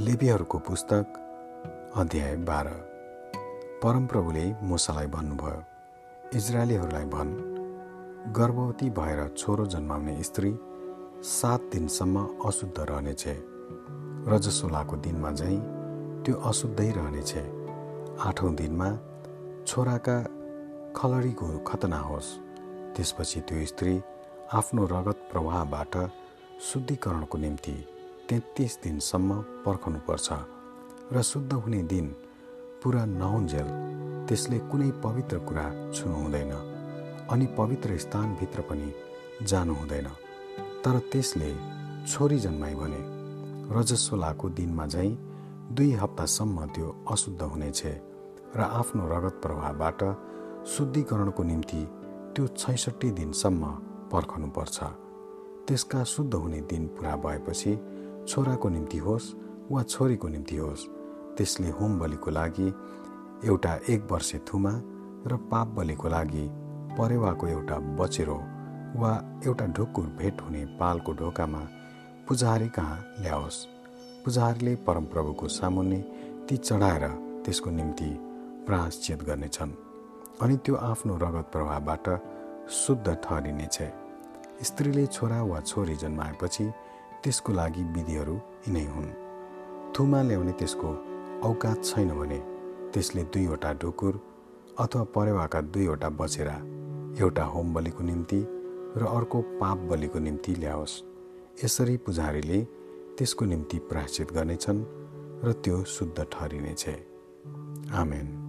लेबीहरूको पुस्तक अध्याय बाह्र। परमप्रभुले मुसालाई भन्नुभयो इजरायलीहरूलाई भन् गर्भवती भएर छोरो जन्माउने स्त्री सात दिनसम्म अशुद्ध रहनेछ रजसोलाको दिनमा झैँ त्यो अशुद्धै रहनेछ। आठौँ दिनमा छोराका खलडीको खतना होस् त्यसपछि त्यो स्त्री आफ्नो रगत प्रवाहबाट शुद्धिकरणको निम्ति तेत्तिस दिनसम्म पर्खनुपर्छ र शुद्ध हुने दिन पुरा नहुन्जेल त्यसले कुनै पवित्र कुरा छुनु हुँदैन अनि पवित्र स्थानभित्र पनि जानु हुँदैन तर त्यसले छोरी जन्माइ भने रजस्वलाको दिनमा झैँ दुई हप्तासम्म त्यो अशुद्ध हुनेछ र आफ्नो रगत प्रवाहबाट शुद्धिकरणको निम्ति त्यो छैसठी दिनसम्म पर्खनुपर्छ। त्यसका शुद्ध हुने दिन पुरा भएपछि छोराको निम्ति होस् वा छोरीको निम्ति होस् त्यसले होम बलिको लागि एउटा एक वर्षे थुमा र पाप बलिको लागि परेवाको एउटा बचेरो वा एउटा ढुकुर भेट हुने पालको ढोकामा पुजारी कहाँ ल्याओस्? पुजारीले परमप्रभुको सामुन्ने ती चढाएर त्यसको निम्ति प्राश्चित गर्नेछन् अनि त्यो आफ्नो रगत प्रभावबाट शुद्ध ठहरिनेछ। स्त्रीले छोरा वा छोरी जन्माएपछि त्यसको लागि विधिहरू यिनै हुन्। थुमा ल्याउने त्यसको औकात छैन भने त्यसले दुईवटा ढुकुर अथवा परेवाका दुईवटा बचेरा एउटा होम बलिको निम्ति र अर्को पाप बलिको निम्ति ल्याओस्। यसरी पुजारीले त्यसको निम्ति प्राश्चित गर्नेछन् र त्यो शुद्ध ठहरिनेछ। आमेन।